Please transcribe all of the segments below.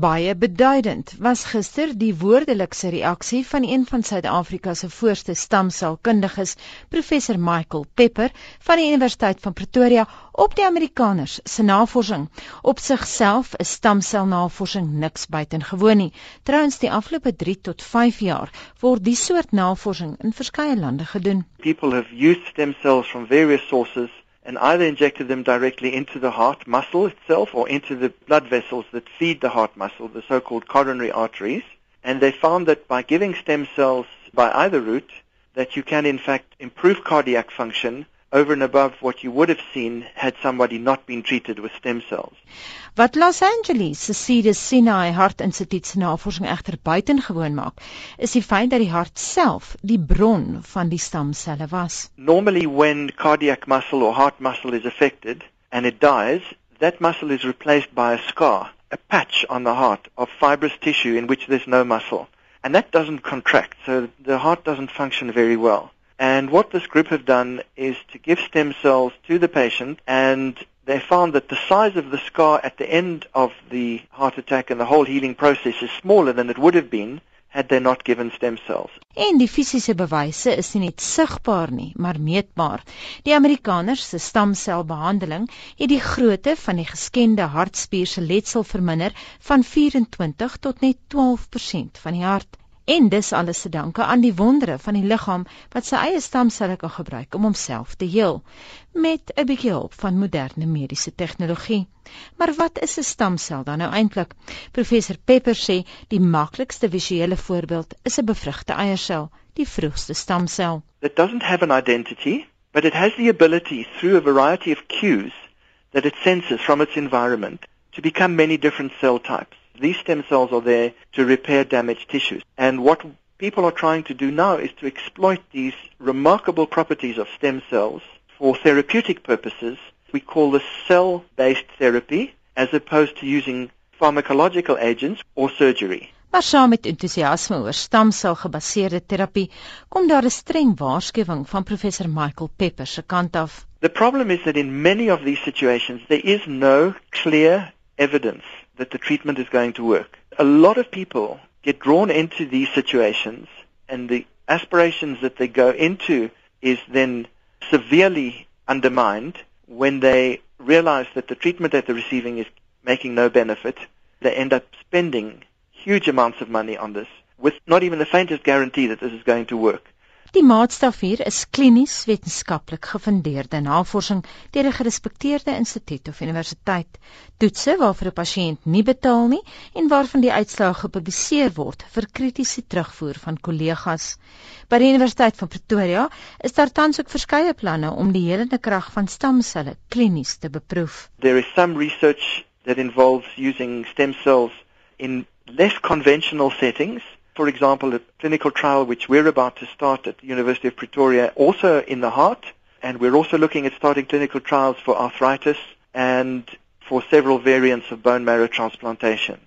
Baie beduidend was gister die woordelikse reaksie van een van Suid-Afrika se voorste stamselkundiges, professor Michael Pepper van die Universiteit van Pretoria op die Amerikaners se navorsing. Op sigself is stamselnavorsing niks buitengewoon nie. Trouens die afgelope 3 tot 5 jaar word die soort navorsing in verskeie lande gedoen. People have used stem cells from various sources and either injected them directly into the heart muscle itself or into the blood vessels that feed the heart muscle, the so-called coronary arteries. And they found that by giving stem cells by either route, that you can in fact improve cardiac function over and above what you would have seen had somebody not been treated with stem cells. Wat Los Angeles se Cedars Sinai Hartinstituut se navorsing egter buitengewoon maak, is die feit dat die hart self die bron van die stamselle was. Normally when cardiac muscle or heart muscle is affected and it dies, that muscle is replaced by a scar, a patch on the heart of fibrous tissue in which there's no muscle. And that doesn't contract, so the heart doesn't function very well. And what this group have done is to give stem cells to the patient and they found that the size of the scar at the end of the heart attack and the whole healing process is smaller than it would have been had they not given stem cells. En die fisiese bewyse is nie net sigbaar nie, maar meetbaar. Die Amerikaners se stamselbehandeling het die grootte van die geskende hartspier se letsel verminder van 24 tot net 12% van die hart. En dis alles te danke aan die wondere van die liggaam wat sy eie stamselle kan gebruik om homself te heel met 'n bietjie hulp van moderne mediese tegnologie. Maar wat is 'n stamsel dan nou eintlik? Professor Pepper sê die maklikste visuele voorbeeld is 'n bevrugte eiersel, die vroegste stamsel. It doesn't have an identity, but it has the ability through a variety of cues that it senses from its environment to become many different cell types. These stem cells are there to repair damaged tissues. And what people are trying to do now is to exploit these remarkable properties of stem cells for therapeutic purposes. We call this cell-based therapy as opposed to using pharmacological agents or surgery. Maar saam met entoesiasme oor stamselgebaseerde terapie, kom daar 'n streng waarskuwing van professor Michael Pepper se kant af. The problem is that in many of these situations there is no clear evidence that the treatment is going to work. A lot of people get drawn into these situations and the aspirations that they go into is then severely undermined when they realize that the treatment that they're receiving is making no benefit. They end up spending huge amounts of money on this with not even the faintest guarantee that this is going to work. Die maatstaf hier is klinies wetenskaplik gefundeerde navorsing deur 'n gerespekteerde instituut of universiteit. Toetse waarvoor 'n pasiënt nie betaal nie en waarvan die uitslae gepubliseer word vir kritiese terugvoer van kollegas. By die Universiteit van Pretoria is daar tans ook verskeie planne om die helende krag van stamselle klinies te beproef. There is some research that involves using stem cells in less conventional settings For example, a clinical trial which we're about to start at the University of Pretoria, also in the heart, and we're also looking at starting clinical trials for arthritis and for several variants of bone marrow transplantation.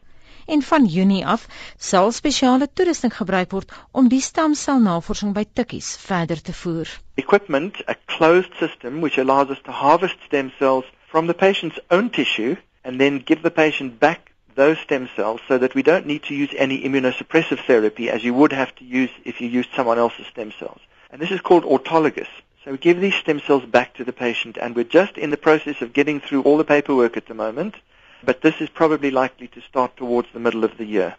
En van Junie af sal spesiale toerusting gebruik word om die stamselnavorsing by tikkies verder te voer. Equipment, a closed system which allows us to harvest stem cells from the patient's own tissue and then give the patient back those stem cells so that we don't need to use any immunosuppressive therapy as you would have to use if you used someone else's stem cells. And this is called autologous. So we give these stem cells back to the patient and we're just in the process of getting through all the paperwork at the moment, but this is probably likely to start towards the middle of the year.